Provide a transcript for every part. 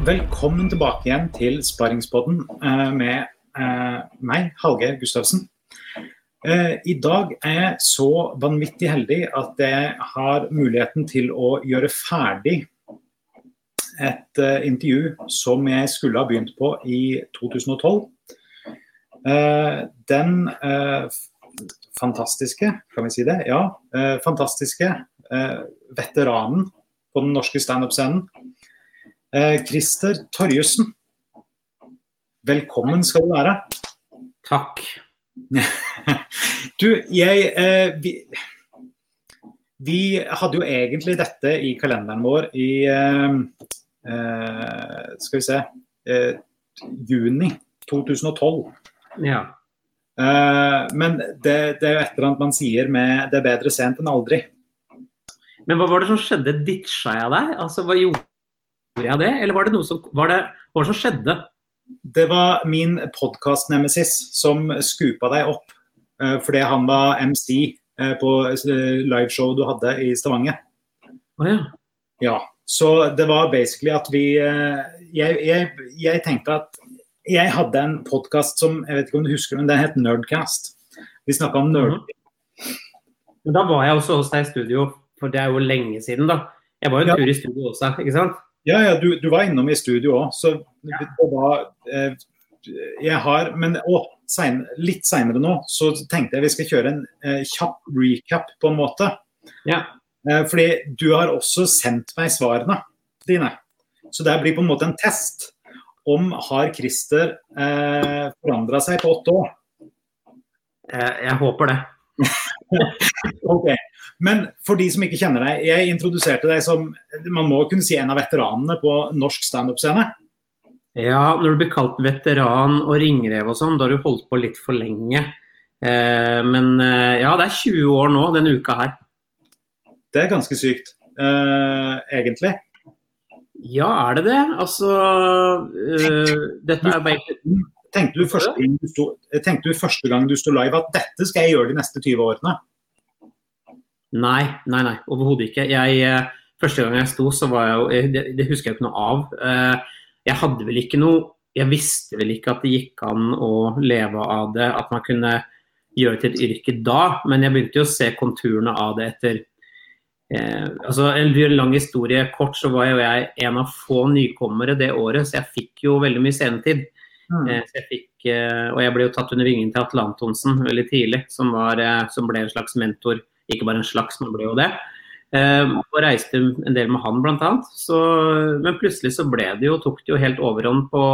Velkommen tilbake igjen til Sparringspodden eh, med eh, meg, Hallgeir Gustavsen. Eh, I dag er jeg så vanvittig heldig at jeg har muligheten til å gjøre ferdig et intervju som jeg skulle ha begynt på i 2012. Uh, den fantastiske, kan vi si det? Ja. fantastiske veteranen på den norske standup-scenen. Christer Torjussen, velkommen skal du være. Takk. du, jeg vi, vi, hadde jo egentlig dette i kalenderen vår i eh, Skal vi se eh, juni 2012. Ja. Eh, men det, det, er jo et eller annet man sier med 'det er bedre sent enn aldri'. Men hva var det som skjedde? Ditcha jeg deg? Altså, hva gjorde jeg det? Eller var det noe som, var det, hva som skjedde? Det var min podkast-nemesis som skupa deg opp uh, fordi han var MC uh, på liveshowet du hadde i Stavanger. Oh, ja. ja. Så det var basically at vi eh, Jeg, jeg, jeg tenkte at jeg hadde en podkast som jeg vet ikke om du husker, men den het Nerdcast. Vi snakka om nerd. Mm. Men da var jeg også hos deg i studio, for det er jo lenge siden, da. Jeg var jo en ja. tur i studio også, ikke sant? Ja, ja, du, du var innom i studio òg, så ja. da eh, Jeg har Men å, sen, litt seinere nå så tenkte jeg vi skal kjøre en eh, kjapp recap, på en måte. Ja. Eh, fordi du har også sendt meg svarene dine. Så det blir på en måte en test. Om har Christer eh, forandra seg på åtte år? Jeg, jeg håper det. ok. Men for de som ikke kjenner deg, jeg introduserte deg som man må kunne si en av veteranene på norsk standup-scene. Ja, når du blir kalt veteran og ringrev og sånn, da har du holdt på litt for lenge. Eh, men eh, ja, det er 20 år nå denne uka her. Det er ganske sykt, eh, egentlig. Ja, er det det? Altså uh, Dette er bare Tenkte du, første gang du, sto, tenkte du første gang du sto live at dette skal jeg gjøre de neste 20 årene? Nei, nei, nei. Overhodet ikke. Jeg, eh, første gang jeg sto, så var jeg jo det, det, husker jeg ikke noe av. Jeg hadde vel ikke noe Jeg visste vel ikke at det gikk an å leve av det, at man kunne gjøre det til et yrke da. Men jeg begynte jo å se konturene av det etter Eh, altså En lang historie kort, så var jo jeg en av få nykommere det året, så jeg fikk jo veldig mye scenetid. Mm. Eh, jeg fikk, eh, og jeg ble jo tatt under vingen til Atle Antonsen veldig tidlig, som, var, eh, som, ble en slags mentor. Ikke bare en slags, men ble jo det. Eh, og reiste en del med han, bl.a. Men plutselig så ble det jo, tok det jo helt overhånd på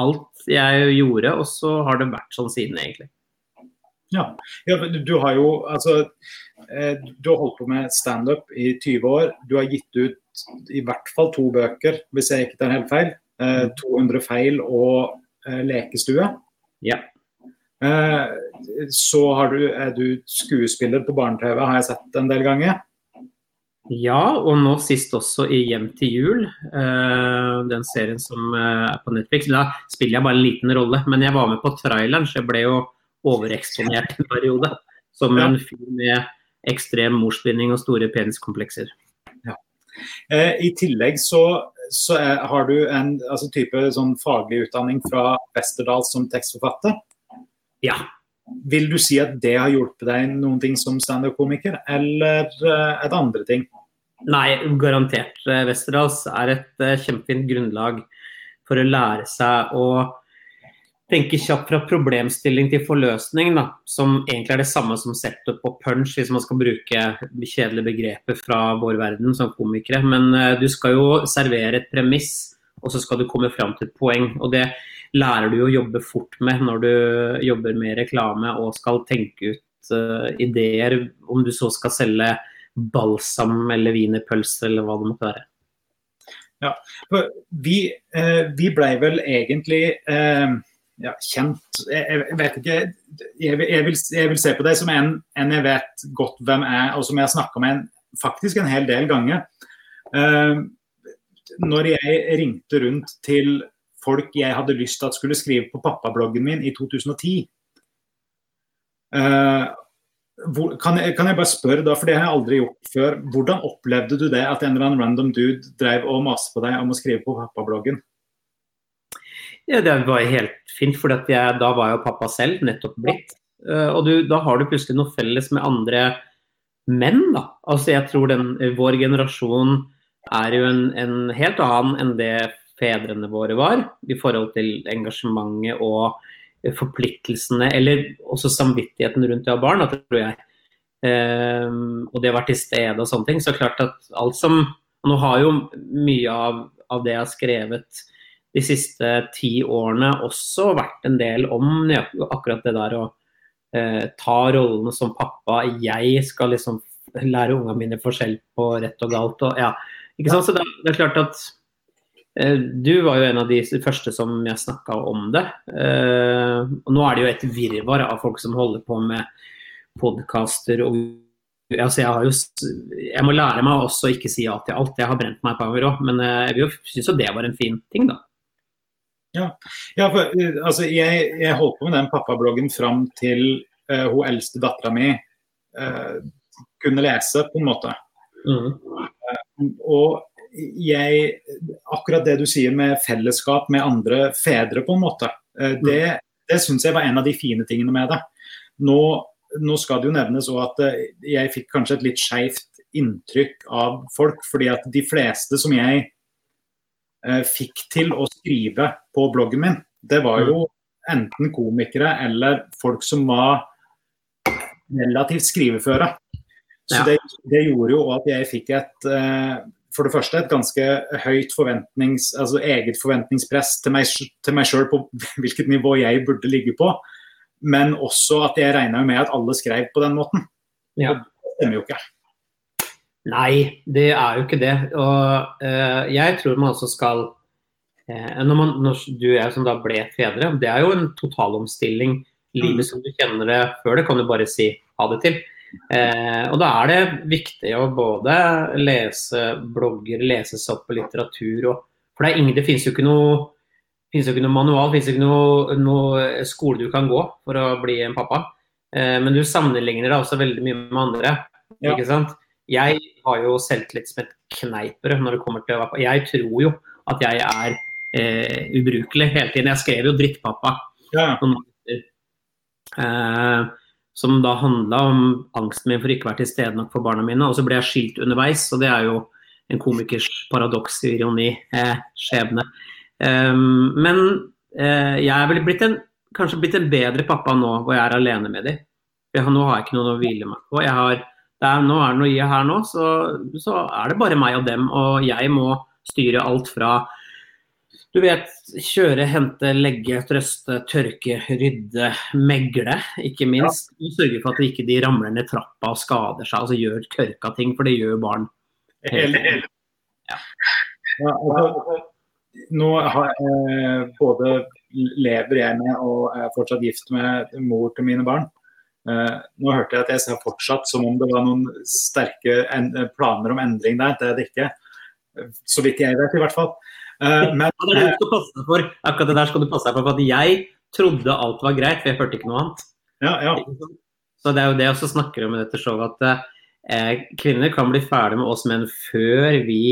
alt jeg gjorde, og så har det vært sånn siden, egentlig. Ja, ja du har jo altså Eh, du har holdt på med standup i 20 år. Du har gitt ut i hvert fall to bøker, hvis jeg ikke tar helt feil. 200 eh, feil og eh, lekestue. Ja. Så du, er du skuespiller på barne-TV, har jeg sett en del ganger. Ja, og nå sist også i 'Hjem til jul', den serien som er på Netflix. Da spiller jeg bare en liten rolle, men jeg var med på traileren, så jeg ble jo overeksponert en periode. Som en fyr med ekstrem morsbinding og store peniskomplekser. Ja. Eh, I tillegg så, så er, har du en altså, type sånn faglig utdanning fra Westerdals som tekstforfatter. Ja. Vil du si at det har hjulpet deg noen ting som standup-komiker, eller eh, er det andre ting? Nei, garantert. Westerdals er et uh, kjempefint grunnlag for å lære seg å tenke kjapt fra problemstilling til forløsning, da, som egentlig er det samme som setup og punch, hvis man skal bruke kjedelige begreper fra vår verden som komikere. Men uh, du skal jo servere et premiss, og så skal du komme fram til et poeng. Og det lærer du å jobbe fort med når du jobber med reklame og skal tenke ut uh, ideer, om du så skal selge balsam eller wienerpølse eller hva det måtte være. Ja, vi, eh, vi blei vel egentlig eh ja, kjent jeg, jeg, vet ikke jeg, jeg, vil, jeg, vil, se på deg som en, en, jeg vet godt hvem er, og som jeg har snakka med en, faktisk en hel del ganger. Uh, når jeg ringte rundt til folk jeg hadde lyst til at skulle skrive på pappabloggen min i 2010 uh, eh, hvor, kan, jeg, kan, jeg, bare spørre, da, for det har jeg aldri gjort før. Hvordan opplevde du det at en eller annen random dude drev og maste på deg om å skrive på pappabloggen? Ja, Det var helt fint, for da var jo pappa selv nettopp blitt. Uh, og du, da har du plutselig noe felles med andre menn, da. Altså jeg tror den, vår generasjon er jo en, en, helt annen enn det fedrene våre var, i forhold til engasjementet og forpliktelsene, eller også samvittigheten rundt det å ha barn, da, tror jeg. Um, og det å være til stede og sånne ting. Så klart at alt som Nå har jo mye av, av det jeg har skrevet de siste ti årene også vært en del om akkurat det der å eh, ta rollene som pappa. Jeg skal liksom lære ungene mine forskjell på rett og galt. Og, ja, ikke sant? Så det, det er klart at eh, du var jo en av de første som jeg snakka om det. Eh, og nå er det jo et virvar av folk som holder på med podkaster og altså jeg, har jo, jeg må lære meg også å ikke si ja til alt. Jeg har brent meg par ganger òg, men eh, jeg syns jo det var en fin ting, da. Ja, ja for, altså jeg, jeg, holdt på med den pappabloggen fram til uh, hun eldste dattera mi uh, kunne lese, på en måte. Mm. Og jeg Akkurat det du sier med fellesskap med andre fedre, på en måte, det, mm. det syns jeg var en av de fine tingene med det. Nå nå skal det jo nevnes at eh, jeg fikk kanskje et litt skeivt inntrykk av folk. fordi at de fleste som jeg eh, fikk til å skrive på bloggen min, det var jo enten komikere eller folk som var relativt skriveføre. Så ja. det, det, gjorde jo at jeg fikk et eh, for det første et ganske høyt forventnings, altså eget forventningspress til meg, til meg sjøl på hvilket nivå jeg burde ligge på. Men også at jeg regna med at alle skrev på den måten. Ja. det stemmer jo ikke. Nei, det er jo ikke det. Og uh, jeg tror man også skal uh, når, man, når, du og jeg som da ble fedre, det er jo en totalomstilling. Livet mm. som du kjenner det før det, kan du bare si ha det til. Uh, og da er det viktig å både lese blogger, lese seg opp på litteratur. Og, for det, er ingen, det finnes jo ikke noe finnes jo ikke noe manual, finnes jo ikke noe, noe, skole du kan gå for å bli en pappa. Eh, men du sammenligner deg også veldig mye med andre. Ja. ikke sant? Jeg har jo selvtillit som et kneipere når det kommer til å være pappa. Jeg tror jo at jeg er eh, ubrukelig hele tiden. Jeg skrev jo 'drittpappa'. Ja. Eh, som da handla om angsten min for ikke å være til stede nok for barna mine. Og så ble jeg skilt underveis, og det er jo en komikers paradoks, ironi, eh, skjebne. Um, men eh, jeg er vel blitt en, kanskje blitt en bedre pappa nå hvor jeg er alene med dem. Nå har jeg ikke noen å hvile meg på. Har, er, nå er det noe i her nå, så, så, er det bare meg og dem. Og jeg må styre alt fra du vet, kjøre, hente, legge, trøste, tørke, rydde, megle, ikke minst. Ja. Sørge for at de ikke ramler ned trappa og skader seg, altså gjør tørka ting, for det gjør barn. Hele, hele. Ja. Ja, altså, nå har jeg både lever jeg med og er fortsatt gift med mor til mine barn. Uh, nå hørte jeg at jeg sa fortsatt som om det var noen sterke planer om endring der. Det er det ikke. Så vidt jeg vet, i hvert fall. Men, ja, det er det du skal for. Akkurat det der skal du passe deg for. For jeg trodde alt var greit, for jeg hørte ikke noe annet. Ja, ja. Så det er jo det jeg også snakker om i dette showet, at eh, kvinner kan bli ferdig med oss menn før vi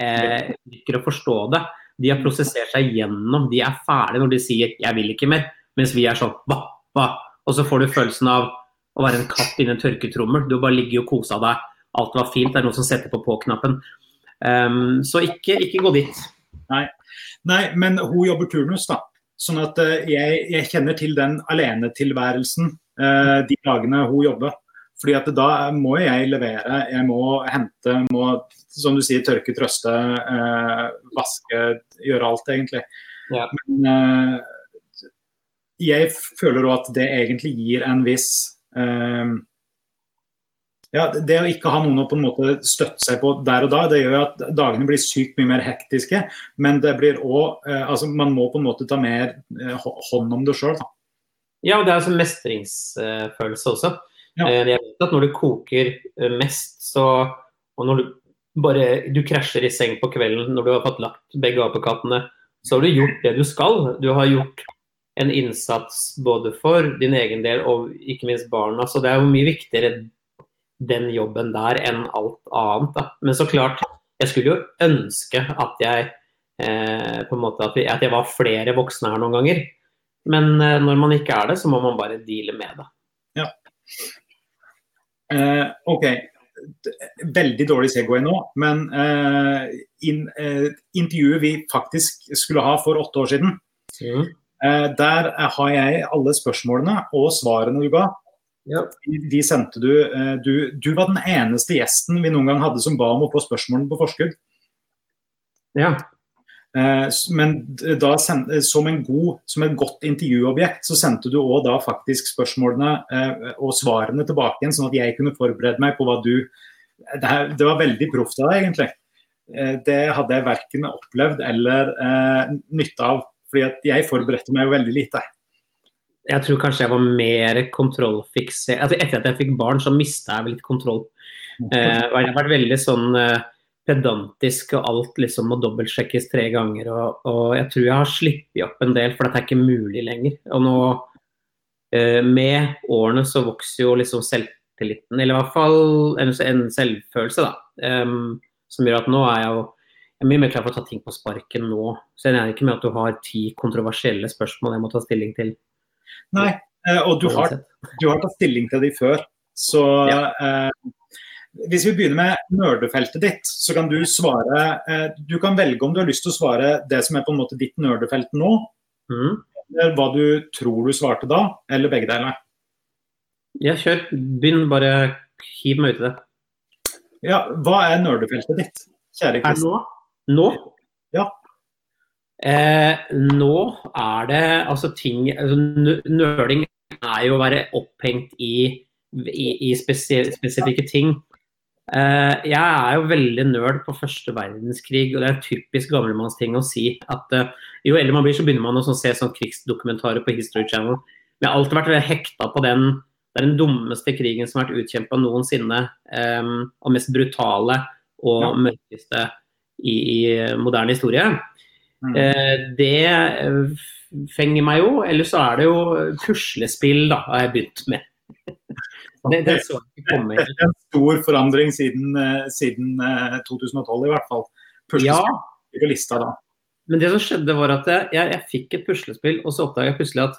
eh, liker å forstå det. De har prosessert seg gjennom, de er ferdige når de sier 'jeg vil ikke mer', mens vi er sånn bah, bah. Og så får du følelsen av å være en katt inni en tørketrommel. Du bare ligger og koser deg. Alt var fint. Det er noen som setter på på-knappen. Um, så ikke, ikke, gå dit. Nei. Nei, men hun jobber turnus, da. Sånn at uh, jeg, jeg, kjenner til den alenetilværelsen uh, de dagene hun jobber. Fordi at da må jeg levere, jeg må hente, må som du sier, tørke, trøste, eh, vaske, gjøre alt egentlig. Ja. Men eh, jeg føler òg at det egentlig gir en viss eh, ja, Det å ikke ha noen å på en måte støtte seg på der og da, det gjør at dagene blir sykt mye mer hektiske. Men det blir også, eh, altså Man må på en måte ta mer eh, hånd om det sjøl. Ja, det er altså mestringsfølelse også. Ja. Eh, jeg vet at når du koker mest, så, og når du bare du krasjer i seng på kvelden når du har fått lagt begge apekattene, så har du gjort det du skal. Du har gjort en innsats både for din egen del og ikke minst barna. Så det er jo mye viktigere den jobben der enn alt annet. Da. Men så klart, jeg skulle jo ønske at jeg eh, på en måte at, vi, at jeg var flere voksne her noen ganger. Men eh, når man ikke er det, så må man bare deale med det. Ja. Eh, OK. Veldig dårlig Segway nå, men eh, in, eh, intervjuet vi faktisk skulle ha for åtte år siden, Mm. eh, der har jeg alle spørsmålene og svarene du ga. Ja. De- sendte du, eh, du Du var den eneste gjesten vi noen gang hadde som ba om å få spørsmålene på forskudd. ja. Eh, Men da eh, som, en god, som et godt intervjuobjekt, så sendte du òg da faktisk spørsmålene og svarene tilbake igjen, sånn at jeg kunne forberede meg på hva du Det, her, det var veldig proft av deg, egentlig. Det hadde jeg verken opplevd eller eh, nytte av. fordi jeg forberedte meg jo veldig lite. Jeg tror kanskje jeg var mer kontrollfiksert altså, Etter at jeg fikk barn, så mista jeg litt kontroll. Eh, og jeg har vært veldig sånn eh, pedantisk, og alt liksom må dobbeltsjekkes tre ganger. Og, og jeg tror jeg har sluppet opp en del, for dette er ikke mulig lenger. Og nå, eh, med årene, så vokser jo liksom selvtilliten, eller i hvert fall en, en selvfølelse, da. Um, som gjør at nå er jeg jo jeg er mye mer klar for å ta ting på sparken nå. Så jeg regner ikke med at du har ti kontroversielle spørsmål jeg må ta stilling til. Nei, eh, og du har, du har tatt stilling til de før. Så eh, hvis vi begynner med nerdefeltet ditt, så kan du svare eh, Du kan velge om du har lyst til å svare det som er på en måte ditt nerdefelt nå, Mm. eller hva du tror du svarte da, eller begge deler. Ja, kjør. Begynn, bare hiv meg ut i det. Ja, hva er nerdefeltet ditt, kjære Kristin? nå? Nå? Ja. Eh, nå er det altså ting altså, Nøling er jo å være opphengt i, i, i spesif spesifikke ting. Eh, jeg er jo veldig nerd på første verdenskrig, og det er en typisk gamlemannsting å si at eh, jo eldre man blir, så begynner man å se sånn krigsdokumentarer på History Channel. Men jeg har alltid vært hekta på den det er den dummeste krigen som har vært utkjempa noensinne. eh, og mest brutale og mørkeste i, i moderne historie. Mm. Eh, det eh, fenger meg jo. Eller så er det jo puslespill, da, har jeg begynt med. Det, det er en stor forandring siden, eh, siden eh, 2012 i hvert fall. Ja, på lista da. men det som skjedde var at jeg, jeg fikk et puslespill, og så oppdaga jeg plutselig at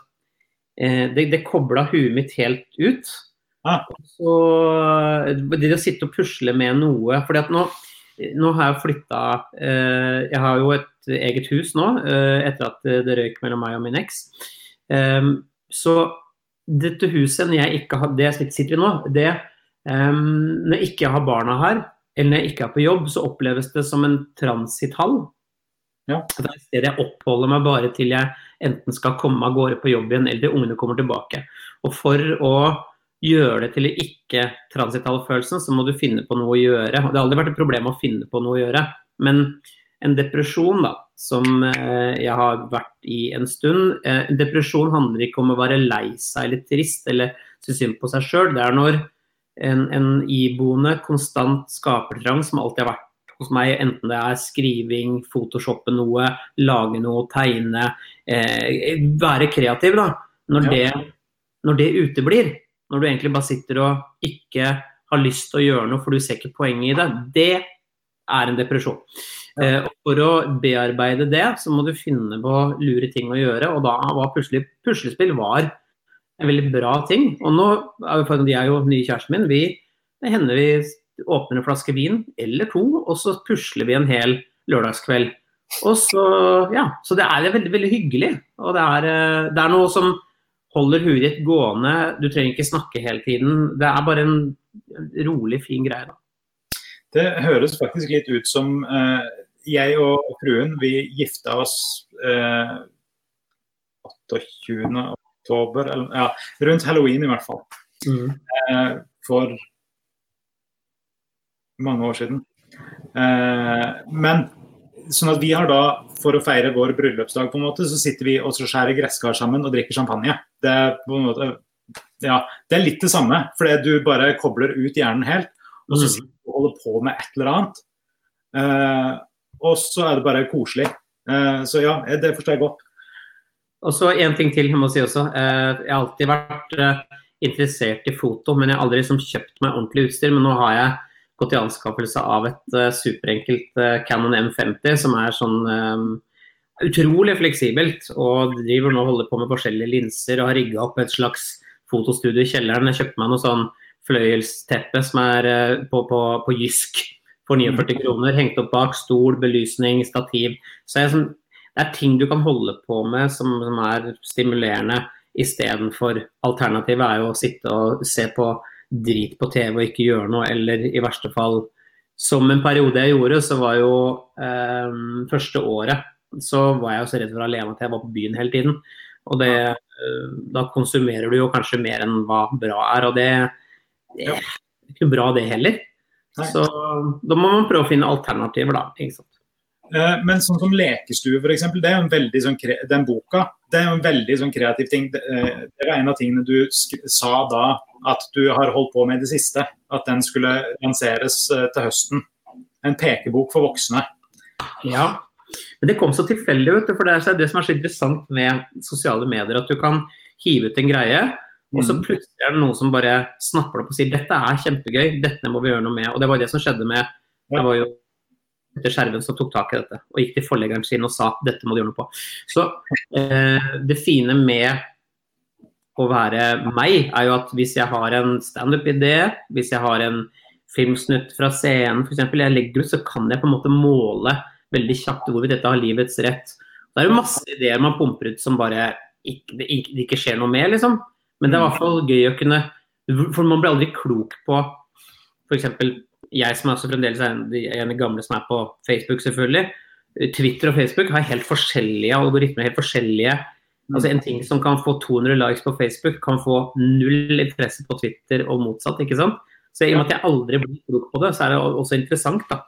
eh, det, det kobla huet mitt helt ut. Ah. Så det å sitte og pusle med noe fordi at nå, nå har jeg flytta eh, Jeg har jo et eget hus nå, eh, etter at det røyk mellom meg og min eks. Ehm, så dette huset, når jeg ikke har, det jeg sitter i nå, det ehm, Når jeg ikke har barna her, eller når jeg ikke er på jobb, så oppleves det som en transithall. Ja. Det er et sted jeg oppholder meg bare til jeg enten skal komme av gårde på jobb igjen, eller til ungene kommer tilbake. Og for å gjøre det til ikke transital følelsen, så må du finne på noe å gjøre. Det har aldri vært et problem å finne på noe å gjøre. Men en depresjon, da, som eh, jeg har vært i en stund eh, En depresjon handler ikke om å være lei seg eller trist eller synes synd på seg sjøl. Det er når en, en iboende, konstant skapertrang som alltid har vært hos meg, enten det er skriving, photoshoppe noe, lage noe, tegne, eh, være kreativ, da. Når, det, når det uteblir, når du egentlig bare sitter og ikke har lyst til å gjøre noe for du ser ikke poenget i det, det er en depresjon. Eh, og for å bearbeide det, så må du finne på lure ting å gjøre, og da var plutselig puslespill var en veldig bra ting. Og nå er jeg er jo nye kjæresten min, vi, det hender vi åpner en flaske vin eller to, og så pusler vi en hel lørdagskveld. Og så, ja, så det er veldig, veldig hyggelig. Og det er, eh, det er noe som holder huet ditt gående. Du trenger ikke snakke hele tiden. Det er bare en rolig, fin greie. da. Det høres faktisk litt ut som eh, jeg og fruen vi gifta oss eh, 28. oktober, eller, ja, rundt halloween i hvert fall, eh, for mange år siden. Eh, men sånn at vi har da, for å feire vår bryllupsdag, på en måte, så sitter vi og så skjærer gresskar sammen og drikker champagne. Det er på en måte ja, det er litt det samme, fordi du bare kobler ut hjernen helt, og så Mm. sitter du og holder på med et eller annet. Eh, og så er det bare koselig. Eh, så ja, det forstår jeg godt. Og så en ting til jeg må si også. Eh, jeg har alltid vært eh, interessert i foto, men jeg har aldri liksom kjøpt meg ordentlig utstyr. Men nå har jeg gått i anskaffelse av et uh, superenkelt uh, Canon M50, som er sånn um, utrolig fleksibelt. Og driver nå og holder på med forskjellige linser og har rigga opp et slags fotostudio i kjelleren. Jeg kjøpte meg noe sånn fløyelsteppe som er uh, på, på, på Jysk for 49 kroner. Hengt opp bak stol, belysning, stativ. Så jeg, sånn, det er ting du kan holde på med som, som er stimulerende istedenfor alternativet er jo å sitte og se på drit på TV og ikke gjøre noe, eller i verste fall Som en periode jeg gjorde, så var jo eh, første året så var jeg jo så redd for alene at jeg var på byen hele tiden. Og det, eh, da konsumerer du jo kanskje mer enn hva bra er, og det, det er ikke bra det heller. Så da må man prøve å finne alternativer, da. ikke sant? Eh, men sånn som lekestue, f.eks. Det er jo en veldig sånn, den boka det er jo en veldig sånn kreativ ting. Eh, det var en av tingene du sa da at du har holdt på med i det siste. At den skulle lanseres uh, til høsten. En pekebok for voksne. Ja, men det kom så tilfeldig, vet du. For det er det som er så interessant med sosiale medier. At du kan hive ut en greie, og så mm. plutselig er det noen som bare snapper det opp og sier dette er kjempegøy, dette må vi gjøre noe med. Og det var det som skjedde med det var jo Skjerven som tok tak i dette og gikk til forleggeren sin og sa dette må du gjøre noe på. Så eh, det fine med å være meg, er jo at hvis jeg har en standup-idé, hvis jeg har en filmsnutt fra scenen f.eks., jeg legger ut, så kan jeg på en måte måle veldig kjapt hvorvidt dette har livets rett. Det er jo masse ideer man pumper ut som bare det, ikke, det ikke skjer noe med, liksom. Men det er i hvert fall gøy å kunne For man blir aldri klok på f.eks jeg som også fremdeles er en, av de gamle som er på Facebook, selvfølgelig. Twitter og Facebook har helt forskjellige algoritmer. helt forskjellige altså En ting som kan få 200 likes på Facebook, kan få null interesse på Twitter og motsatt. ikke sant? Så i og med at jeg aldri blir klok på det, så er det også interessant. da.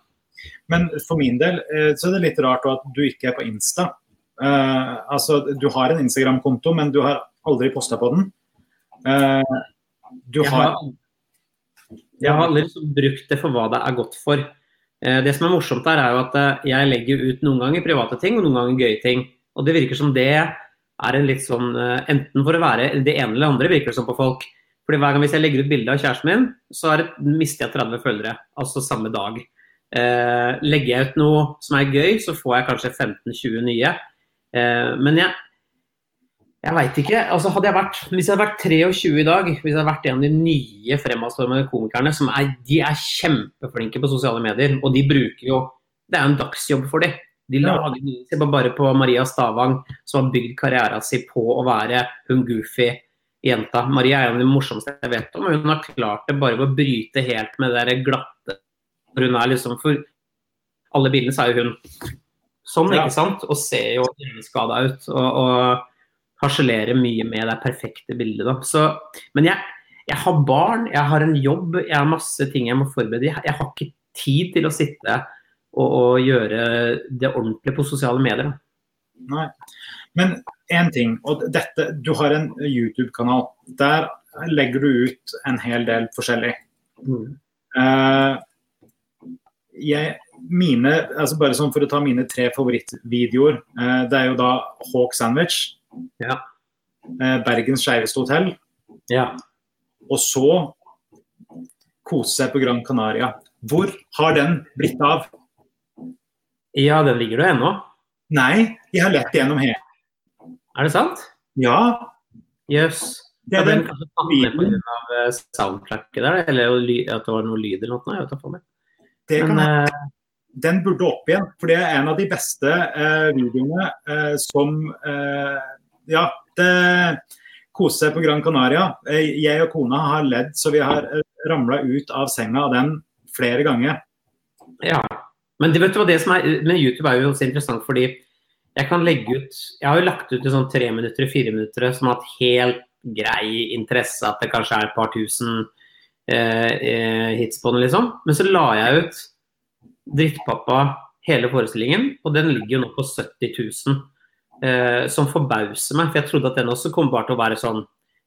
Men for min del eh, så er det litt rart at du ikke er på Insta. Uh, altså, Du har en Instagram-konto, men du har aldri posta på den. Uh, du har jeg har liksom brukt det for hva det er godt for. Eh, det som er morsomt her, er jo at eh, jeg legger ut noen ganger private ting og noen ganger gøye ting. Og det virker som det er en litt sånn eh, Enten for å være det ene eller andre, virker det som på folk. Fordi hver gang hvis jeg legger ut bilde av kjæresten min, så det, mister jeg 30 følgere. Altså samme dag. Legger jeg ut noe som er gøy, så får jeg kanskje 15-20 nye. Men jeg, jeg veit ikke. altså hadde jeg vært, Hvis jeg hadde vært 23 i dag, hvis jeg hadde vært en av de nye fremadstormende komikerne som er, de er kjempeflinke på sosiale medier, og de bruker jo Det er en dagsjobb for dem. De lager Se bare på Maria Stavang, som har bygd karrieren sin på å være hun goofy jenta. Maria er en av de morsomste jeg vet om, og hun har klart det bare ved å bryte helt med det glatte Hun er liksom For alle bildene så er jo hun sånn, ikke sant? Og ser jo skada ut. og, og harselerer mye med det perfekte bildet. Da. Så, men jeg, jeg, har barn, jeg har en jobb, jeg har masse ting jeg må forberede. Jeg, jeg har ikke tid til å sitte og, og, gjøre det ordentlig på sosiale medier. Nei. Men én ting, og dette, du har en YouTube-kanal. Der legger du ut en hel del forskjellig. Mm. Uh, jeg, mine, altså bare sånn For å ta mine tre favorittvideoer. Uh, det er jo da Hawk Sandwich. Ja. Eh, Bergens skeiveste hotell. Ja. Og så kose seg på Gran Canaria. Hvor har den blitt av? Ja, den ligger der ennå. Nei, jeg har lett gjennom hele. Er det sant? Ja. Jøss. Yes. Det er den, den kanskje tatt eh, soundtracket der, eller at det var noe lyd eller noe. Jeg vet ikke. Det kan Men, uh, den burde opp igjen. For det er en av de beste uh, videoene uh, som ja, det koser seg på Gran Canaria. Eh, jeg og kona har ledd så vi har eh, ramla ut av senga av den flere ganger. Ja, men det, vet du hva det som er, men YouTube er jo også interessant fordi jeg kan legge ut Jeg har jo lagt ut i sånn tre minutter, fire minutter som har hatt helt grei interesse, at det kanskje er et par tusen eh, eh hits på den, liksom. Men så la jeg ut Drittpappa hele forestillingen, og den ligger jo nå på 70 000 eh, som forbauser meg. For jeg trodde at den også kom bare til å være sånn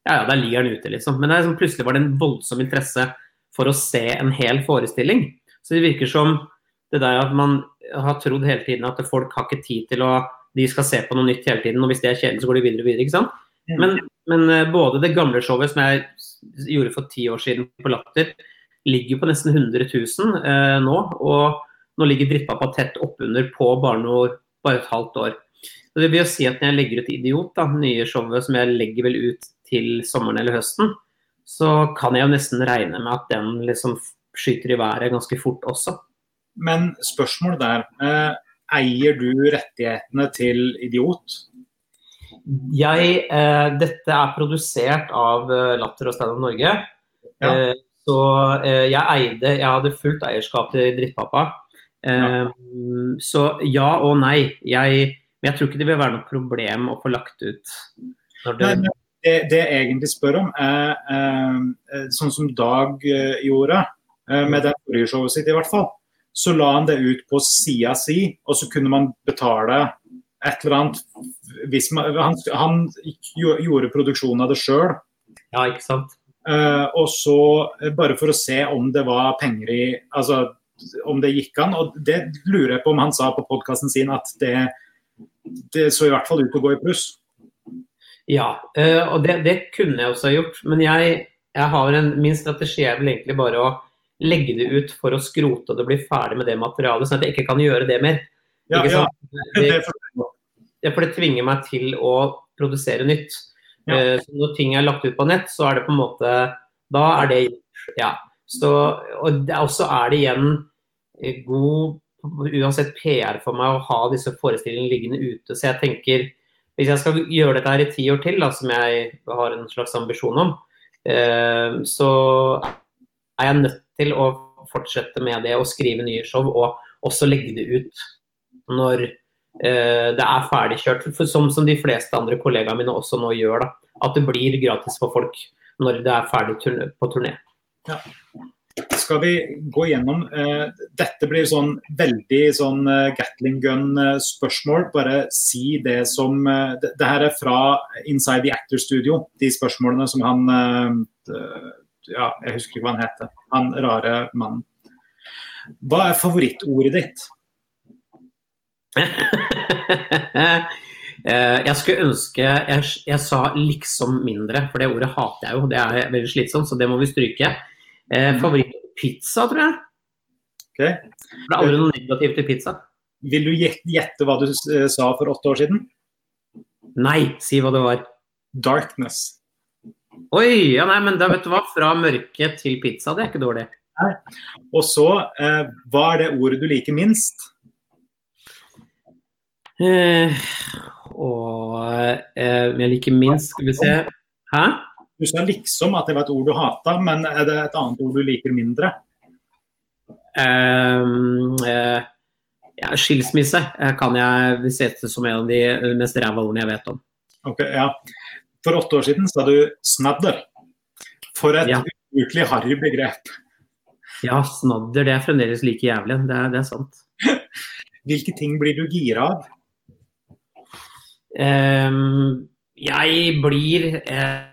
Ja, ja, der ligger den ute, liksom. Men det liksom, plutselig var det en voldsom interesse for å se en hel forestilling. Så det virker som det der at man har trodd hele tiden at folk har ikke tid til å De skal se på noe nytt hele tiden, og hvis det er kjedelig, så går de videre og videre. ikke sant? Men, men, eh, både det gamle showet som jeg gjorde for ti år siden på Latter, ligger på nesten 100 000 eh, nå. Og nå ligger drittpappa tett oppunder på barneår bare et halvt år. Så det vil jo si at når jeg legger ut Idiot, da, nye showet som jeg legger vel ut til sommeren eller høsten, så kan jeg jo nesten regne med at den liksom skyter i været ganske fort også. Men spørsmål der. Eh, eier du rettighetene til Idiot? Jeg, eh, dette er produsert av eh, Latter og Standup Norge. Ja. Eh, så eh, jeg eide Jeg hadde fullt eierskap til Drittpappa. Eh, Så ja og nei. Jeg, men jeg tror ikke det vil være noe problem å få lagt ut når det Nei, det, det jeg egentlig spør om, er eh, sånn som Dag eh, gjorde, eh, med det forrige showet sitt i hvert fall. Så la han det ut på sida si, og så kunne man betale et eller annet man, han, han gjorde produksjonen av det sjøl. Ja, ikke sant. og så eh, bare for å se om det var penger i Altså om det gikk an. Og det lurer jeg på om han sa på podkasten sin at det, det så i hvert fall ut til å gå i pluss. Ja, eh, og det, det kunne jeg også ha gjort. Men jeg, jeg har en, min strategi er vel egentlig bare å legge det ut for å skrote og det bli ferdig med det materialet, sånn at jeg ikke kan gjøre det mer. Ja, ja, det, for det tvinger meg til å produsere nytt. Ja. Eh, Så når ting er lagt ut på nett, så er det på en måte Da er det gjort. Ja. Så, og det, og er det igjen eh, god uansett PR for meg å ha disse forestillingene liggende ute. Så jeg tenker hvis jeg skal gjøre dette her i ti år til, da, som jeg har en slags ambisjon om, eh, så er jeg nødt til å fortsette med det og skrive nye show, og også legge det ut når eh, det er ferdigkjørt. Som, som de fleste andre kollegaene mine også nå gjør. Da, at det blir gratis for folk når det er ferdig turné, på turné. Skal vi gå gjennom eh, Dette blir sånn veldig sånn eh, Gatling gun-spørsmål. Bare si det som eh, det, det her er fra Inside the Actor Studio, de spørsmålene som han eh, Ja, jeg husker ikke hva han heter. Han rare mannen. Hva er favorittordet ditt? Eh, jeg skulle ønske jeg, jeg sa 'liksom mindre', for det ordet hater jeg jo. Det er veldig slitsomt, så det må vi stryke. Eh, Favorittpizza, tror jeg. Okay. For det er aldri noe negativt til pizza. Vil du gjette hva du eh, sa for åtte år siden? Nei, si hva det var. Darkness. Oi, ja nei, men da vet du hva. Fra mørke til pizza, det er ikke dårlig. Og så, eh, hva er det ordet du liker minst? Eh, og eh, jeg liker minst Skal vi se Hæ? Du sa liksom at det var et ord du hata, men er det et annet ord du liker mindre? Um, uh, ja, skilsmisse kan jeg sette som en av de mest ræva ordene jeg vet om. Ok, ja. For åtte år siden sa du snadder. For et Ja. ubrukelig harry begrep. Ja, snadder det er fremdeles like jævlig. Det er, det er sant. Hvilke ting blir du gira av? Um, jeg blir eh,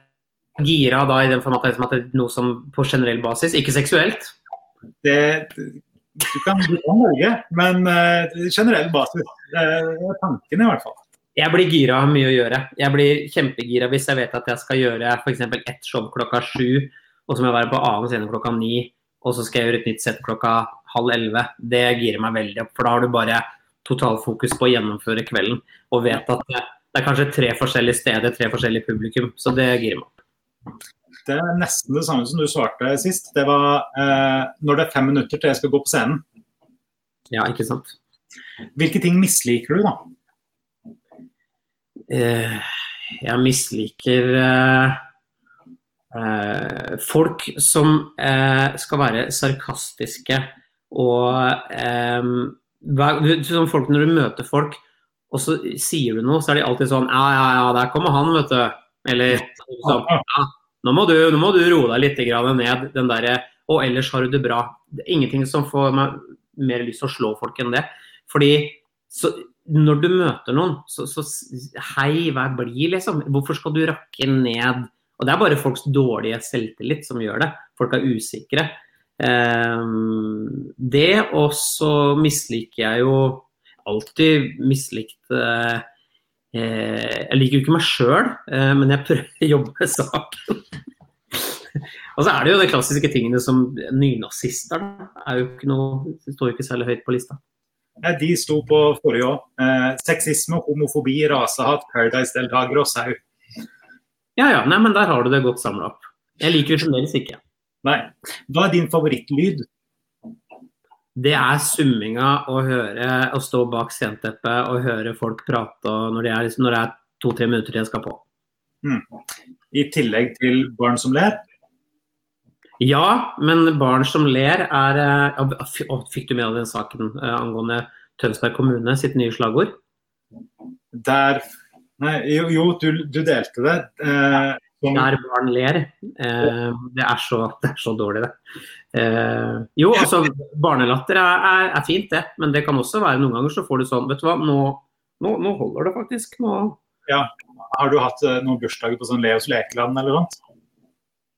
gira da i den form at det er som at det er noe som på generell basis, ikke seksuelt. Det, du kan, du noe, men uh, generell basis. Er tanken i hvert fall. Jeg blir gira av mye å gjøre. Jeg blir kjempegira hvis jeg vet at jeg skal gjøre f.eks. ett show klokka sju, og så må jeg være på annen scene klokka ni, og så skal jeg gjøre et nytt sett klokka halv elleve. Det girer meg veldig opp, for da har du bare totalfokus på å gjennomføre kvelden, og vet at det, det er kanskje tre forskjellige steder, tre forskjellige publikum, så det girer meg. Det er nesten det samme som du svarte sist. Det var eh, når det er fem minutter til jeg skal gå på scenen. Ja, ikke sant. Hvilke ting misliker du, da? Eh, jeg misliker eh, eh, folk som eh, skal være sarkastiske og eh, sånn folk Når du møter folk, og så sier du noe, så er de alltid sånn Ja, ja, ja, der kommer han, vet du. Eller sånn ja, nå, må du, nå må du roe deg litt ned. Den derre Og ellers har du det bra. Det er ingenting som får meg mer lyst til å slå folk enn det. Fordi så, når du møter noen, så, så hei, vær blid, liksom. Hvorfor skal du rakke ned? Og det er bare folks dårlige selvtillit som gjør det. Folk er usikre. Ehm, det, og så misliker jeg jo alltid mislikt eh, Jeg liker jo ikke meg sjøl, eh, men jeg prøver å jobbe med saken. Og så er det jo de klassiske tingene som nynazister. er jo ikke noe, står jo ikke særlig høyt på lista. Eh, De sto på forrige år. Eh, sexisme, homofobi, rasehat, Paradise-deltakere og sau. Ja ja, nei, men der har du det godt samla opp. Jeg liker det fremdeles ikke. Nei. Hva er din favorittlyd? Det er summinga å høre å stå bak sceneteppet og høre folk prate når det er, liksom- er to-tre minutter til jeg skal på. I tillegg til barn som ler? Ja, men barn som ler er eh, ja, Fikk du med deg den saken eh, angående Tønsberg kommune sitt nye slagord? Der Nei, jo, jo du, du delte det. Eh, Der barn ler. Eh, det, er så, det er så dårlig, det. Eh, jo, altså, barnelatter er, er, er fint, det. Men det kan også være noen ganger så får du sånn Vet du hva, nå, nå, nå holder det faktisk. Nå har du hatt eh, noen bursdager på sånn Leos lekeland eller noe?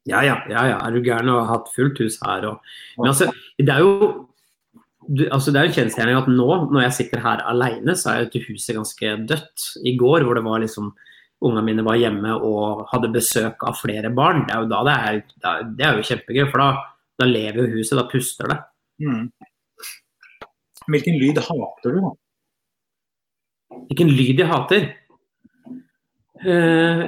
Ja, ja, ja, ja. er du gæren og har hatt fullt hus her og Men altså, det er jo du, altså det er en kjensgjerning at nå, når jeg sitter her alene, så er jo dette huset ganske dødt. I går hvor det var liksom Ungene mine var hjemme og hadde besøk av flere barn. Det er jo da det er, det er, jo kjempegøy, for da, da lever jo huset, da puster det. Mm. Hvilken lyd hater du, da? Hvilken lyd jeg hater? Eh,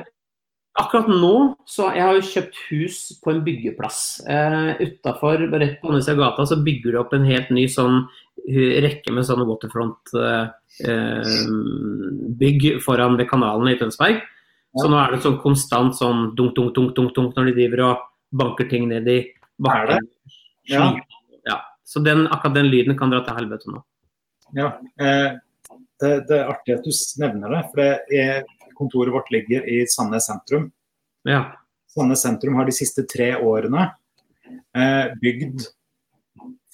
akkurat nå så Jeg har jo kjøpt hus på en byggeplass. Eh, Utafor, rett på andre siden av gata, så bygger de opp en helt ny sånn rekke med sånne waterfront-bygg foran ved kanalen i Tønsberg. Så nå er det sånn konstant sånn dunk, dunk, dunk, dunk, dunk når de driver og banker ting ned i bakken. Ja. Ja. Så den, akkurat den lyden kan dra til helvete nå. Ja, eh, det, det er artig at du nevner det. For det er, kontoret vårt ligger i Sandnes sentrum. Ja. Sandnes sentrum har de siste tre årene eh, bygd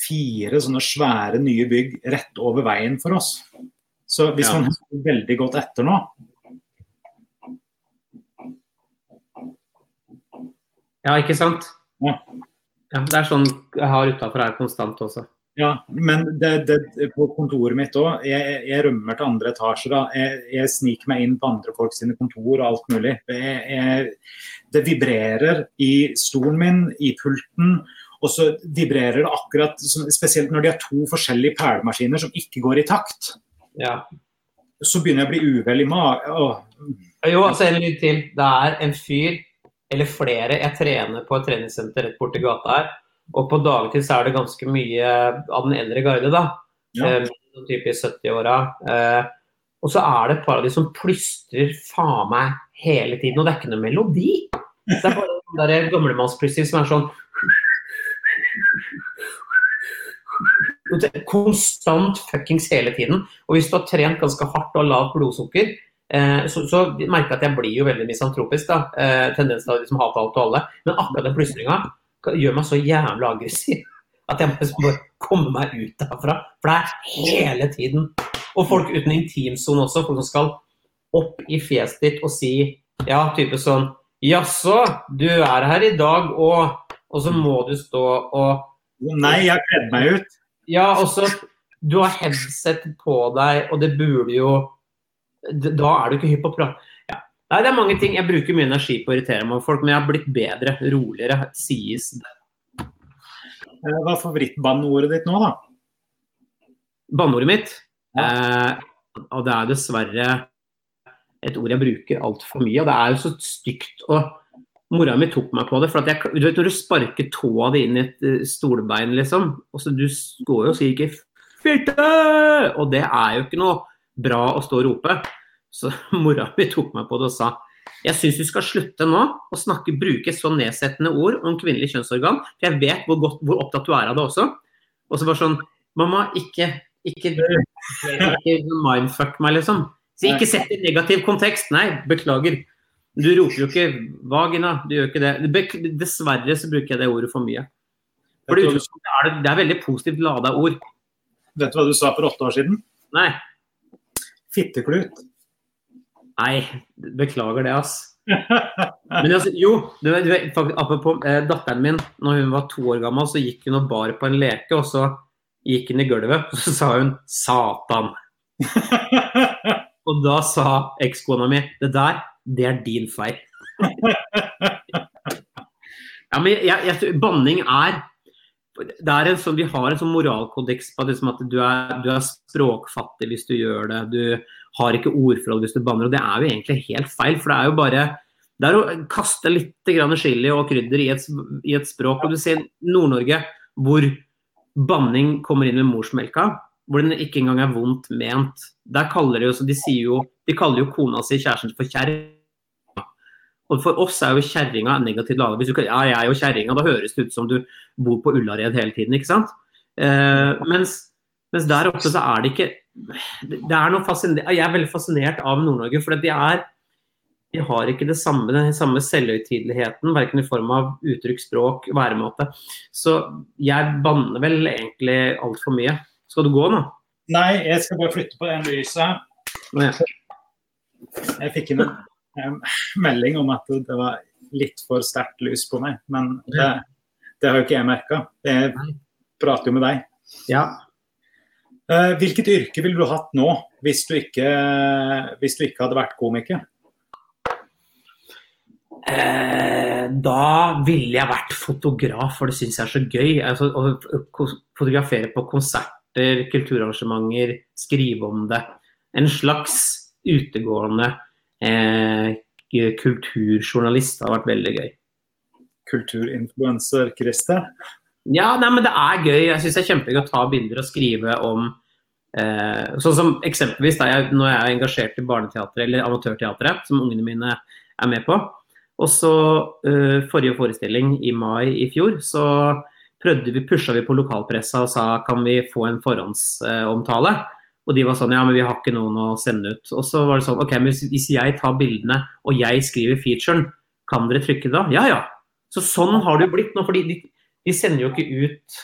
fire sånne svære nye bygg rett over veien for oss. Så hvis Ja. man hører veldig godt etter nå ja, ikke sant? Ja. Ja, det er sånn jeg har utafor her konstant også. Ja, men det, det, på kontoret mitt òg. Jeg, jeg rømmer til andre etasjer. da. Jeg, jeg sniker meg inn på andre folk sine kontor og alt mulig. Jeg, det vibrerer i stolen min, i pulten. Og så vibrerer det akkurat Spesielt når de har to forskjellige perlemaskiner som ikke går i takt. Ja. Så begynner jeg å bli uvel i magen. Jo, altså en lyd til. Det er en fyr, eller flere, jeg trener på et treningssenter rett borti gata her. Og på dagtid så er det ganske mye av den eldre garde, da. Ja. Sånn type i 70-åra. Eh, og så er det et par av de som plystrer faen meg hele tiden, og det er ikke noe melodi. Det er bare den der gamlemannsplystring som er sånn Konstant fuckings hele tiden. Og hvis du har trent ganske hardt og lavt blodsukker, eh, så, så merker jeg at jeg blir jo veldig misantropisk. da, eh, Tendens til å liksom hate alt og alle. Men akkurat den plystringa gjør meg så jævlig aggressiv at jeg må bare komme meg ut derfra. For det er hele tiden. Og folk uten intimsone også. Folk som skal opp i fjeset ditt og si ja, type sånn Jaså, du er her i dag, og Og så må du stå og Nei, jeg har kledd meg ut. Ja, også Du har headset på deg, og det burde jo Da er du ikke hypp på å prate. Ja. Nei, det er mange ting. Jeg bruker mye energi på å irritere meg over folk, men jeg har blitt bedre, roligere, sies det. Eh, Hva er favorittbanneordet ditt nå, da? Banneordet mitt, eh, og det er dessverre et ord jeg bruker altfor mye, og det er jo så stygt. og Mora mi tok meg på det. for jeg, du vet Når du sparker tåa di inn i et eh, stolbein, liksom, og så du går jo og sier ikke 'fitte', og det er jo ikke noe bra å stå og rope. Så mora mi tok meg på det og sa jeg syns du skal slutte nå å snakke, bruke så nedsettende ord om kvinnelig kjønnsorgan, for jeg vet hvor, godt, hvor opptatt du er av det også. Og så bare sånn Mamma, ikke, ikke, ikke mindfuck meg, liksom. Så ikke sett i negativ kontekst. Nei, beklager. Du roper jo ikke 'vagina', du gjør ikke det. Dessverre så bruker jeg det ordet for mye. For det, er det, det er veldig positivt lada ord. vet du hva du sa for åtte år siden? Nei, Fitteklut. nei, beklager det, ass. Men altså, jo, du vet, faktisk, apropos eh, datteren min, når hun var to år gammel, så gikk hun og bar på en leke, og så gikk hun i gulvet, og så sa hun 'Satan'. Og da sa ekskona mi 'Det der, det er din feil'. Ja, men jeg, jeg, banning er det er en sånn, Vi har en sånn moralkodeks på liksom at du er, du er, språkfattig hvis du gjør det. Du har ikke ordforhold hvis du banner. og Det er jo egentlig helt feil. for Det er jo bare det er å kaste litt chili og krydder i et, i et språk. og Du ser Nord-Norge hvor banning kommer inn med morsmelka, hvor den ikke engang er vondt ment. Der kaller de, jo, de, jo, de kaller jo kona si kjæresten for kjerring. Og For oss er jo kjerringa negativt lada. Hvis du kan, ja, jeg er jo kjerringa, da høres det ut som du bor på Ullared hele tiden, ikke sant. Eh, mens, mens, der oppe så er det ikke det er noe Jeg er veldig fascinert av Nord-Norge, for de er de har ikke det samme, den samme selvhøytideligheten, verken i form av uttrykk, språk, væremåte. Så jeg banner vel egentlig altfor mye. Skal du gå nå? Nei, jeg skal bare flytte på det lyset. Jeg fikk inn en melding om at det var litt for sterkt lys på meg. Men det, det har jo ikke jeg merka. Jeg prater jo med deg. Ja. Eh, hvilket yrke ville du hatt nå, hvis du ikke, hvis du ikke hadde vært komiker? Eh, da ville jeg vært fotograf, for det syns jeg er så gøy. Altså, å fotografere på konserter, kulturarrangementer, skrive om det. En slags utegående eh, kulturjournalist. Har vært veldig gøy. Kulturinfluenser, Christer? Ja, nei, men det er gøy. Jeg syns det er kjempegøy å ta bilder og skrive om eh, Sånn som eksempelvis da jeg, når jeg er engasjert i barneteatret eller amatørteatret, som ungene mine er med på. Og så eh, forrige forestilling i mai i fjor, så prøvde vi, pusha vi på lokalpressa og sa kan vi få en forhåndsomtale. Og de var sånn ja, men vi har ikke noen å sende ut. Og så var det sånn ok, men hvis jeg tar bildene og jeg skriver featuren, kan dere trykke det da? Ja ja. Så sånn har det jo blitt nå. fordi de, de sender jo ikke ut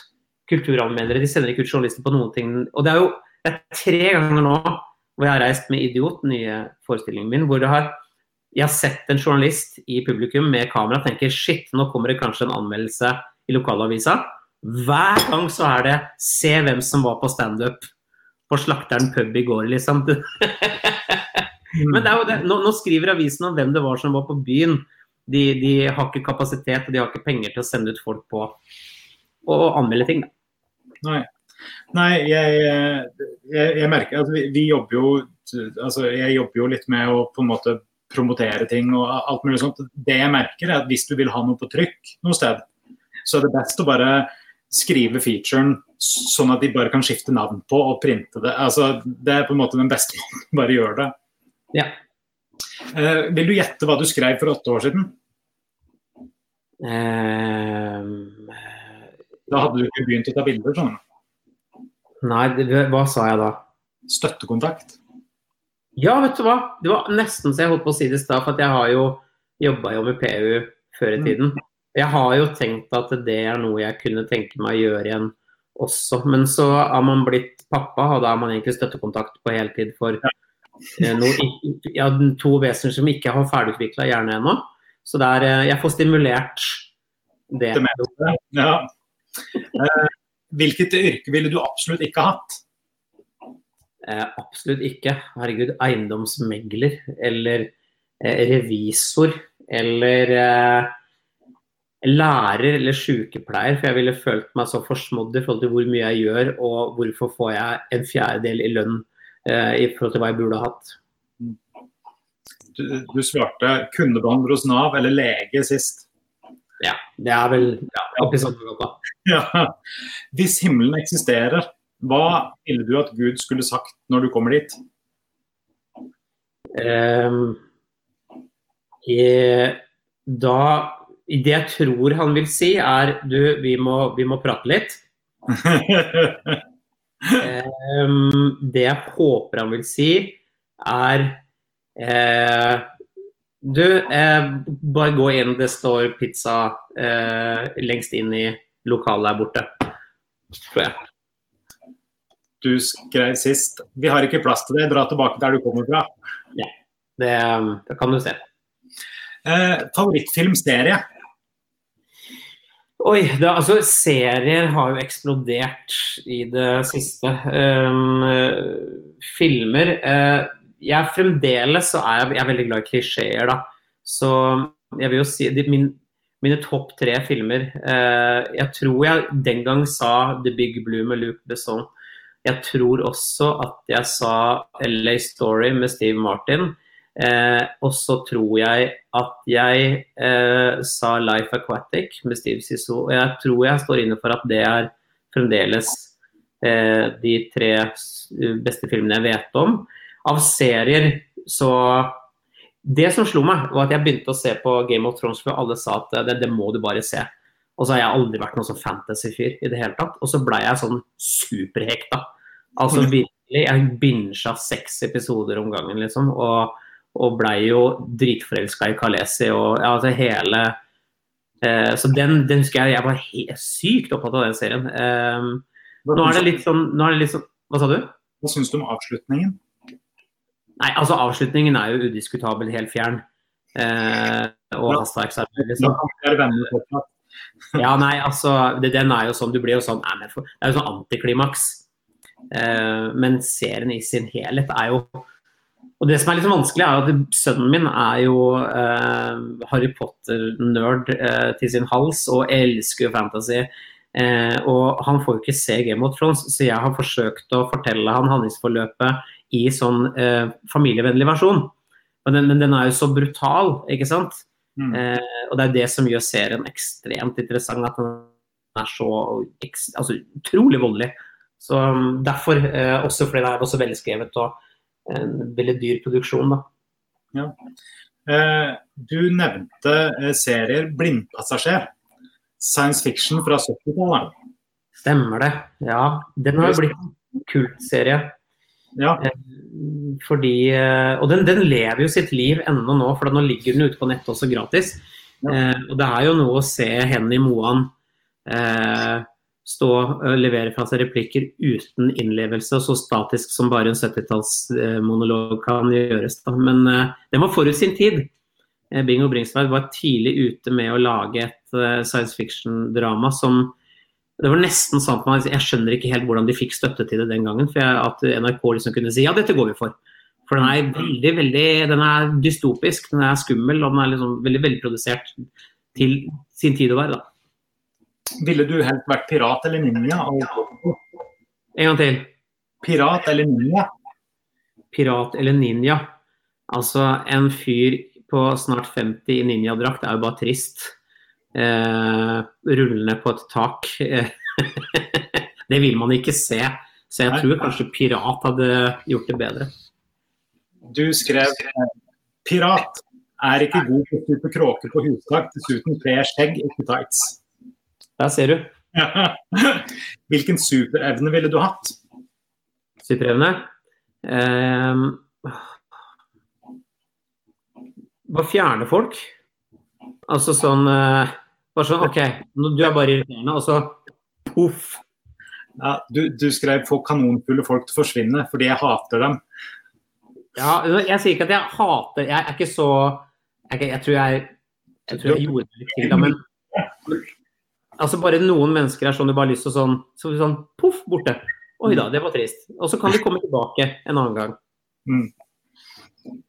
kulturanmeldere, de sender ikke ut journalister på noen ting. Og det er jo det er tre ganger nå hvor jeg har reist med Idiot, nye forestillingen min, hvor har, jeg har sett en journalist i publikum med kamera og tenker shit, nå kommer det kanskje en anmeldelse i lokalavisa. Hver gang så er det se hvem som var på standup på Slakteren pub i går, liksom. Men det er jo det. Nå, nå, skriver avisen om hvem det var som var på byen. De, de, har ikke kapasitet og de har ikke penger til å sende ut folk på å anmelde ting. Nei, Nei jeg, jeg, jeg, merker at vi, vi, jobber jo altså Jeg jobber jo litt med å på en måte promotere ting og alt mulig sånt. Det jeg merker er at hvis du vil ha noe på trykk noe sted, så er det best å bare skrive featuren sånn at de bare kan skifte navn på og printe det. Altså, det er på en måte den beste måten. Bare gjør det. Ja. Eh, vil du gjette hva du skrev for åtte år siden? Um, da hadde du ikke begynt å ta bilder, sånn. Nei, det, hva sa jeg da? Støttekontakt. Ja, vet du hva. Det var nesten så jeg holdt på å si det i stad, for jeg har jo jobba jo med PU før i tiden. mm. Jeg har jo tenkt at det er noe jeg kunne tenke meg å gjøre igjen også. Men så har man blitt pappa, og da har man egentlig støttekontakt på heltid for eh, ja, to vesener som ikke har ferdigutvikla hjerne ennå. Så der, eh, jeg får stimulert det. Ja. Eh, hvilket yrke ville du absolutt ikke hatt? Eh, absolutt ikke. Herregud, eiendomsmegler eller revisor eller lærer eller sykepleier, for jeg ville følt meg så forsmådd i forhold til hvor mye jeg gjør, og hvorfor får jeg en fjerdedel i lønn eh, i forhold til hva jeg burde ha hatt. Du, du svarte kundebehandler hos Nav eller lege sist. Ja, det er vel ja, sånn da. Ja. Hvis himmelen eksisterer, hva ville du at Gud skulle sagt når du kommer dit? Um, jeg, da det jeg tror han vil si, er du, vi må, vi må prate litt. um, det jeg håper han vil si, er uh, Du, uh, bare gå inn, det står pizza uh, lengst inn i lokalet der borte. Tror jeg. Du skrev sist 'Vi har ikke plass til det, dra tilbake der du kommer fra'. Ja, det, det kan du se. favorittfilmserie? Oi, det, altså Serier har jo eksplodert i det siste. Um, filmer uh, jeg Fremdeles så er jeg, jeg er veldig glad i klisjeer, da. Så jeg vil jo si de, min mine topp tre filmer. uh, jeg tror jeg den gang sa The Big Blue med Luke Besson. Jeg tror også at jeg sa LA Story med Steve Martin. Eh, og så tror jeg at jeg eh, sa Life Aquatic med Steve Sisso. Og jeg tror jeg står inne for at det er fremdeles eh, de tre beste filmene jeg vet om. Av serier så det som slo meg, var at jeg begynte å se på Game of Thrones, for alle sa at det, det må du bare se. Og så har jeg aldri vært noen sånn fantasy-fyr i det hele tatt. Og så blei jeg sånn superhekta. Altså virkelig, jeg bincha seks episoder om gangen, liksom. Og, og blei jo dritforelska i Kalesi og ja, altså hele eh, Så den, den, husker jeg jeg var helt sykt opptatt av den serien. Eh, nå er det litt sånn, nå er det litt sånn Hva sa du? Hva syns du om avslutningen? Nei, altså Avslutningen er jo udiskutabel helt fjern. Eh, og hastverksarbeid, liksom. Ja, nei, altså, det, den er jo sånn, du blir jo sånn, Det er jo sånn antiklimaks. Eh, men serien i sin helhet er jo Og det som er litt vanskelig, er at sønnen min er jo eh, Harry Potter-nerd eh, til sin hals og elsker fantasy. Eh, og han får jo ikke se Game of Thrones, så jeg har forsøkt å fortelle han handlingsforløpet i sånn eh, familievennlig versjon. Men den, men den, er jo så brutal, ikke sant. Mm. Eh, og det er det som gjør serien ekstremt interessant. At den er så altså, utrolig voldelig. Så um, Derfor, eh, også fordi det er også velskrevet og en veldig dyr produksjon. da. Ja. Eh, du nevnte eh, serier 'Blindpassasjer'. Science fiction fra 70-tallet. Stemmer det. Ja. Den har jo blitt en kultserie. Ja. Eh, fordi, eh, og den, den, lever jo sitt liv ennå nå, for nå ligger den ute på nettet også gratis. Ja. Eh, og det er jo noe å se Henny Moan eh, stå og levere fra seg replikker uten innlevelse, og så statisk som bare en 70-tallsmonolog kan gjøres. Da. Men det den var forut sin tid. Eh, Bingo Bringsværd var tidlig ute med å lage et science fiction-drama som det var nesten sant at Jeg skjønner ikke helt hvordan de fikk støtte til det den gangen. for jeg, At NRK liksom kunne si ja, dette går vi for. For den er veldig, veldig, den er dystopisk, den er skummel og den er liksom veldig velprodusert til sin tid å være. da. Ville du helst vært pirat eller ninja? En gang til. Pirat eller ninja? Pirat eller ninja. Altså, en fyr på snart 50 i ninjadrakt er jo bare trist eh, rullende på et tak. det vil man ikke se. Så jeg tror kanskje Pirat hadde gjort det bedre. Du skrev Pirat er ikke god på å stupe kråker på hustak, dessuten kler skjegg, ikke tights. Der ser du. Hvilken superevne ville du hatt? Superevne? Eh, bare fjerne folk. Altså sånn eh, Bare sånn OK, du er bare irriterende, og så poff. Ja, du, du, skrev 'få kanonfulle folk til å forsvinne', fordi jeg hater dem. Ja, jeg sier ikke at jeg hater Jeg er ikke så Jeg, jeg tror jeg jeg tror jeg gjorde det litt til, da, men altså bare noen mennesker er sånn du bare har lyst til å sånn, så sånn poff, borte. Oi da, det var trist. Og så kan de komme tilbake en annen gang. Mm.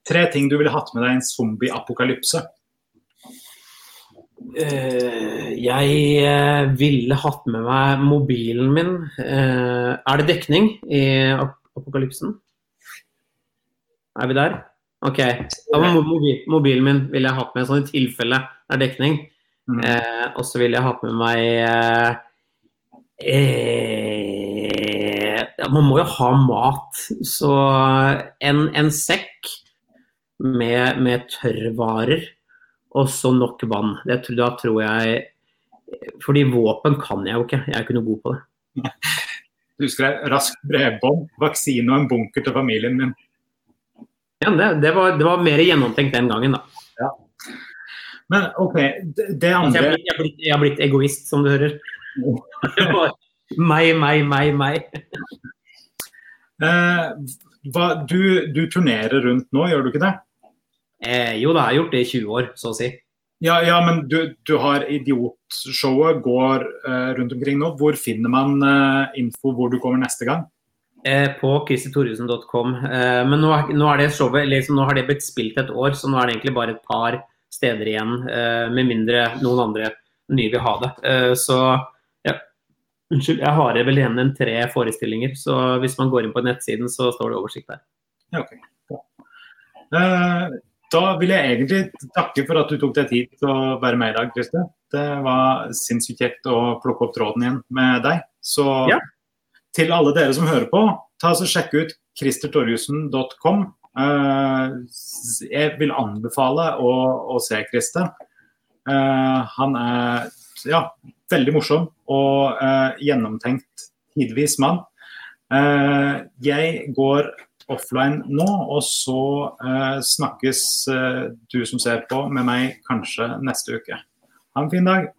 Tre ting du ville hatt med deg i en zombie-apokalypse? Uh, jeg uh, ville hatt med meg mobilen min. Uh, er det dekning i ap apokalypsen? Er vi der? OK. Ja, mobil, mobilen min ville jeg hatt med sånn i tilfelle det er dekning. Mm. og så vil jeg ha med meg Man må jo ha mat. Så en, en sekk med, med tørrvarer og så nok vann. Det, da tror jeg Fordi våpen kan jeg jo ikke. Jeg er ikke noe god på det. Du skrev 'raskt bredbånd, vaksine og en bunker til familien min'. Ja, det, det, var, det var, mer gjennomtenkt den gangen, da. Ja. Men OK, det, det andre jeg, jeg, blitt, jeg, har blitt egoist, som du hører. meg, meg, meg, meg. Eh, hva, du, du turnerer rundt nå, gjør du ikke det? Eh, jo da, jeg har gjort det i 20 år, så å si. Ja, ja men du, du har Idiotshowet går eh, rundt omkring nå. Hvor finner man uh, info hvor du kommer neste gang? Eh, på christitorjussen.com. Eh, men nå, nå, det showet, liksom, nå har det blitt spilt et år, så nå er det egentlig bare et par steder igjen, eh, med mindre noen andre nye vil ha det. Eh, så ja, unnskyld, jeg har vel igjen en tre forestillinger, så hvis man går inn på nettsiden, så står det oversikt der. Ja, okay. Uh, da vil jeg egentlig takke for at du tok deg tid til å være med i dag, Christer. Det var sinnssykt kjekt å plukke opp tråden igjen med deg. Så ja. til alle dere som hører på, ta så sjekk ut christertorjussen.com. Uh, jeg vil anbefale å, å se Christer. Uh, han er ja, veldig morsom og uh, gjennomtenkt tidvis mann. jeg går offline nå, og så snakkes du som ser på med meg kanskje neste uke. Ha en fin dag.